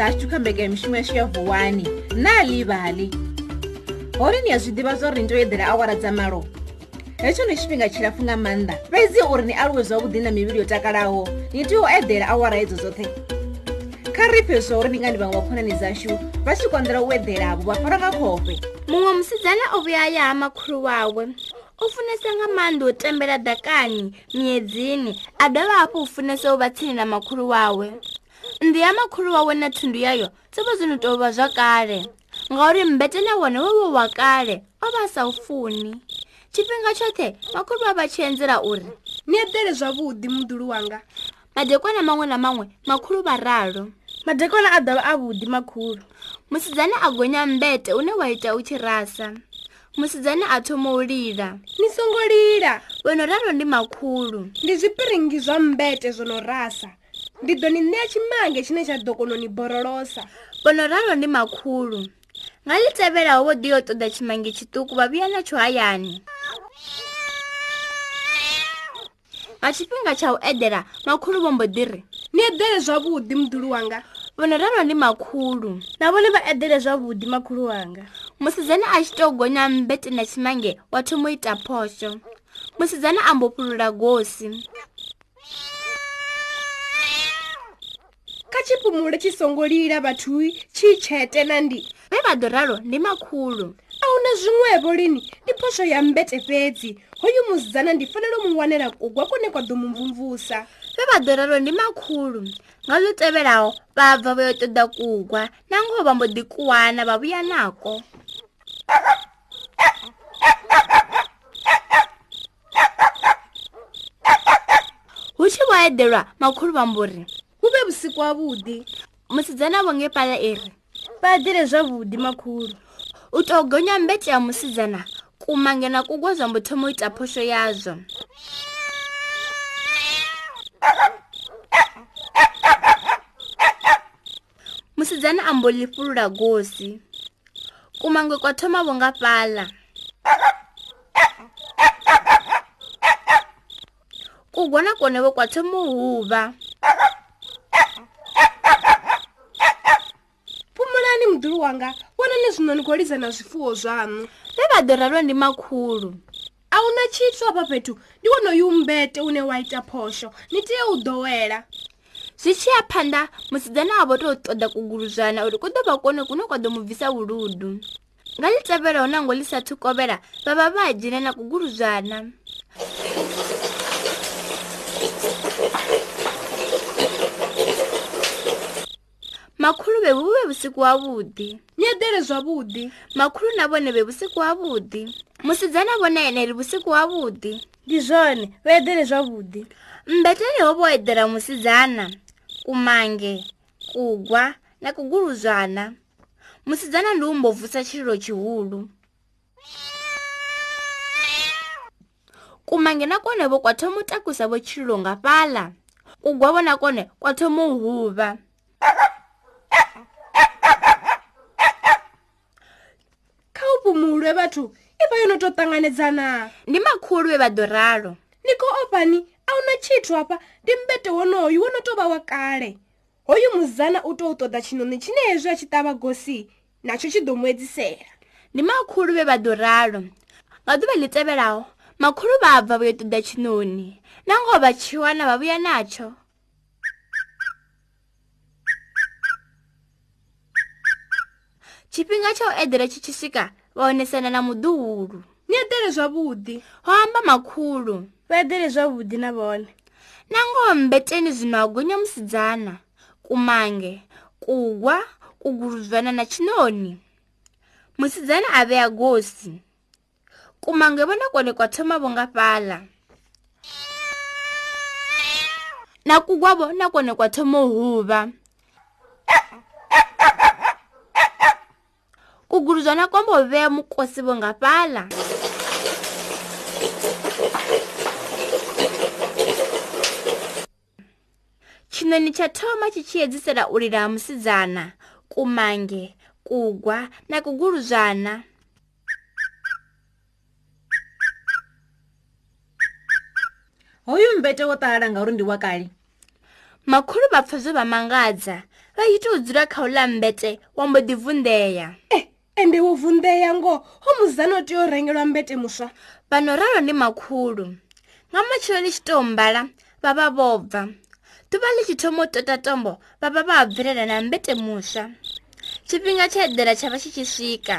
za a tshikhambeka hi mixumu ya xiyavhuwani na livali horini ya zwi ḓivha zwa uri ni tea eḓela awara dza malo hetsho ni tshifhinga tshilapfu nga maanḓa fhedzi uri ni aluwe zwavhuḓi na mivhili yo takalaho ni tea u eḓela awara hedzo dzoṱhe kha ri phe zwa uri ni ngani vhaṅwe vakhonani zashu vha tshi konḓela u eḓelavho vha fara nga khofhe muṅwe musidzana o vhuya ya ha makhulu wawe u funesa nga maanḓa u tembela ḓakani miedzini a dovha hafhu u funesa u vha tsini na makhulu wawe nnḓu ya makhulu wawe na thundu yayo dzovha zwino tou vha zwa kale ngauri mmbetene wone wo vha wa kale o vha sa u funi tshifhinga tshoṱhe makhulu vha vha tshi enzela uri ni edele zwavhuḓi mudulu wanga madekwana maṅwe na maṅwe makhulu vha ralo madekwana a ḓa vha avhuḓi makhulu musidzana a gonya mmbete une wa ita u tshi rasa musidzana a thoma u lila ni songo lila vono ralo ndi makhulu ndi zwipiringi zwa mmbete zwo no rasa ndi ḓo ni ṋea tshimange tshine tsha ḓo kona u ni borolosa bono raro ndi makhulu nga ḽi tevhelaho vho diyo ṱoḓa tshimange tshiṱuku vha vhuya natsho hayani nga tshifhinga tsha u edela makhulu vho mbo ḓi ri ni edele zwavhuḓi mudulu wanga vono raro ndi makhulu na vhone vha edele zwavhuḓi makhulu wanga musidzana a tshi tou gonya mbete na tshimange wa thomo ita phosho musidzana a mbopulula gosi kha tshipumulo tshi songo lila vhathu tshi tshete na ndi vhe vha ḓo ralo ndi makhulu a hu na zwiṅwevho lini ndi phosho ya mbete fhedzi hoyu musidzana ndi fanela u mu wanela kugwa kune kwa ḓo mu vhe vha ḓo ralo ndi makhulu nga zwi tevhelaho vha bva vha yo ṱoḓa kugwa na ngoho vha mbo ḓi kuwana vha vhuya nako hu tshi vho eḓelwa makhulu vha mbori vusiku wavudi musidzana vonge pala iri e padire zvavudi makhuru u tou gonya mbete ya musidzana kumange na kugwa zva mbuthomo u ita phoxo yazvo musidzana ambo lifulula gosi kumange kwa thoma vonga pala kugwa na kone vo kwa thoma u huva muduri wanga vona ni zvinoni kolidza na zvifuwo zvanhu vevadi ralwa ndi makhulu a wu na chitswa pa petu ndi wono yumbete une waita phoxo ni tiye u dowela zwi tshi ya phanda musidzana avo to toda kuguluzvana uri ku do va kone kuno kwa do mu bvisa vuludu nga li tsevelaho nango li sathu kovela va va va dzhina na kuguluzvana makhulu be vuve vusiku wavudi nyedele zwavudi makhulu na vone ve vusiku wavudi musidzana vona yena ri vusiku wavudi ndi zvone va edele zwavudi mbeteni hovo edela musidzana kumange kugwa na kuguluzwana musidzana ndi umbovusa tshililo tshihulu kumange na kone vo kwathoma u takusa vo tshililo nga fala kugwa vo na kone kwathoma u huva vevathu i va yo no to ṱanganedzana ndi makhulu ve va do ralo ni ko opani a wu na tshithu apa ndi mbete wonoyu wo no to vha wa kale hoyu muzana u tou ṱoḓa tshinoni tshine hezwi a tshi tava gosi natsho tshi ḓo muedzisela ndi makhulu ve va do ralo nga ḓuvha ḽi tevhelaho makhulu vha bva vo yo ṱoḓa tshinoni nangoho vha tshi wana vha vhuya natsho tshifhinga tsha u eḓela tshi tshi swika vhaonesana na muḓuhulu ni eḓele zwavhuḓi ho amba makhulu vha eḓele zwavhuḓi na vhone nangoho mmbeteni zwino ha gonya musidzana kumange kuwa kuguludzwana na tshinoni musidzana a vhea gosi kumange vhone kone kwa thoma vho nga fhaḽa na kugwavho na kone kwa thoma u huvha bugurujana kwa mbo vea mkosi bongapala. chinoni cha thoma chichiedzisela ulira musidzana kumange kugwa na kuguruzvana hoyu mbete wo talala ngauri ndi wakali makhulu vapfa zo vamangadza vayitiudzura khaula mbete wa mbo divundeya eh, ende wo vundeya ngo ho muzana o tea u rengelwa mbete muswa vano ralo ndi makhulu nga matshelo ḽi tshi tou mbala vha vha vho bva ḓuvha ḽi tshi thoma u tota tombo vha vha vha bvelela na mbete muswa tshifhinga tsha eḓela tsha vha tshi tshi swika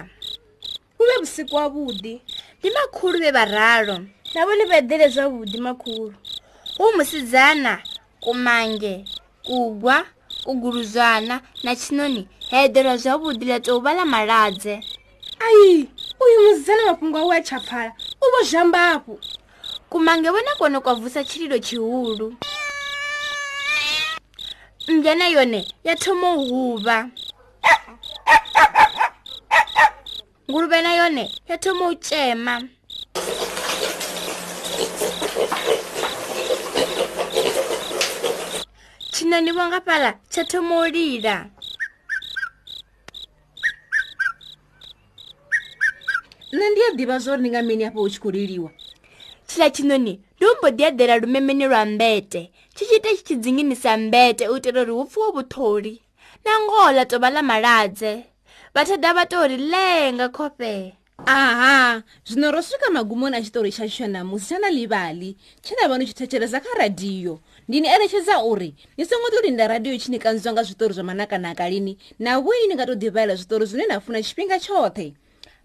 hu vhe vhusiku wavhuḓi ndi makhulu vhe vharalo na vhone vha edele zwavhuḓi makhulu hu musidzana kumange kugwa u guruzwana na tshinoni heedelwa zwavhuḓi la tou vha ḽa malwadze ai uyu muzana mafhungo a u a tshaphala u vho zhambafhu kumange vhona kwono kwa vusa tshililo tshihulu mbyana yone ya thomo u huva nguluvena yone ya thomo u tshema tshina ndi vhongafhaḽa tsha thoma u lila nṋe ndi a ḓivha zwori ndi nga mini hafho hu tshi khou liliwa tshiḽa tshinoni ndi umbo ḓi eḓela lumemeni lwa mbete tshi tshi ita tshi tshi dzinginisa mbete u itela uri hu pfhiwe vhuṱholi nangoho ḽa tovha ḽa malwadze vhathada vha tou ri lee aha zvino rosvika magumoni achitoro chacho chanhamusi chana livali chana vanhu chitecheresa karadhiyo ndini erechedza uri nisomwe toti ndaradhiyo chinikanzwanga zvitori zvamanakanaka lini nawe inengatodhivaira zvitori zvinonhafuna chipinga chote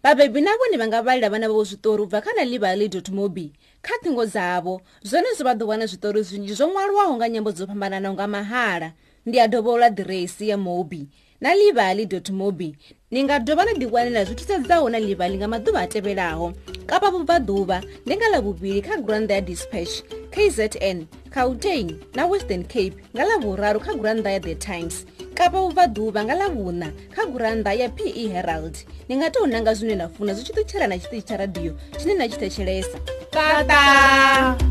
vabhebhi navo nivangavalira vana vavo zvitori ubva kana livali mobi kha tingo dzavo zvonezvo vadhowana zvitori zvinji zvomwariwaho nga nyambo dzopambanana unga mahara ndiyadhovola dhiresi yemobi nalivali mobi ni nga dovha na ḓiwanela zwithu sedzaho na ḽivhali nga maḓuvha a tevhelaho kapa vubvaḓuvha ndi nga ḽa vhuvhili kha gurannda ya dispatch kzn cautain na western cape nga ḽa vhuraru kha gurannda ya the times kapa vubvaḓuvha nga ḽa vhuṋa kha gurannda ya pe herald ni nga tou nanga zwine na funa zwi tshi ṱutshela na tshiṱitshi tsha radio tshine na tshi thetshelesa tata, tata.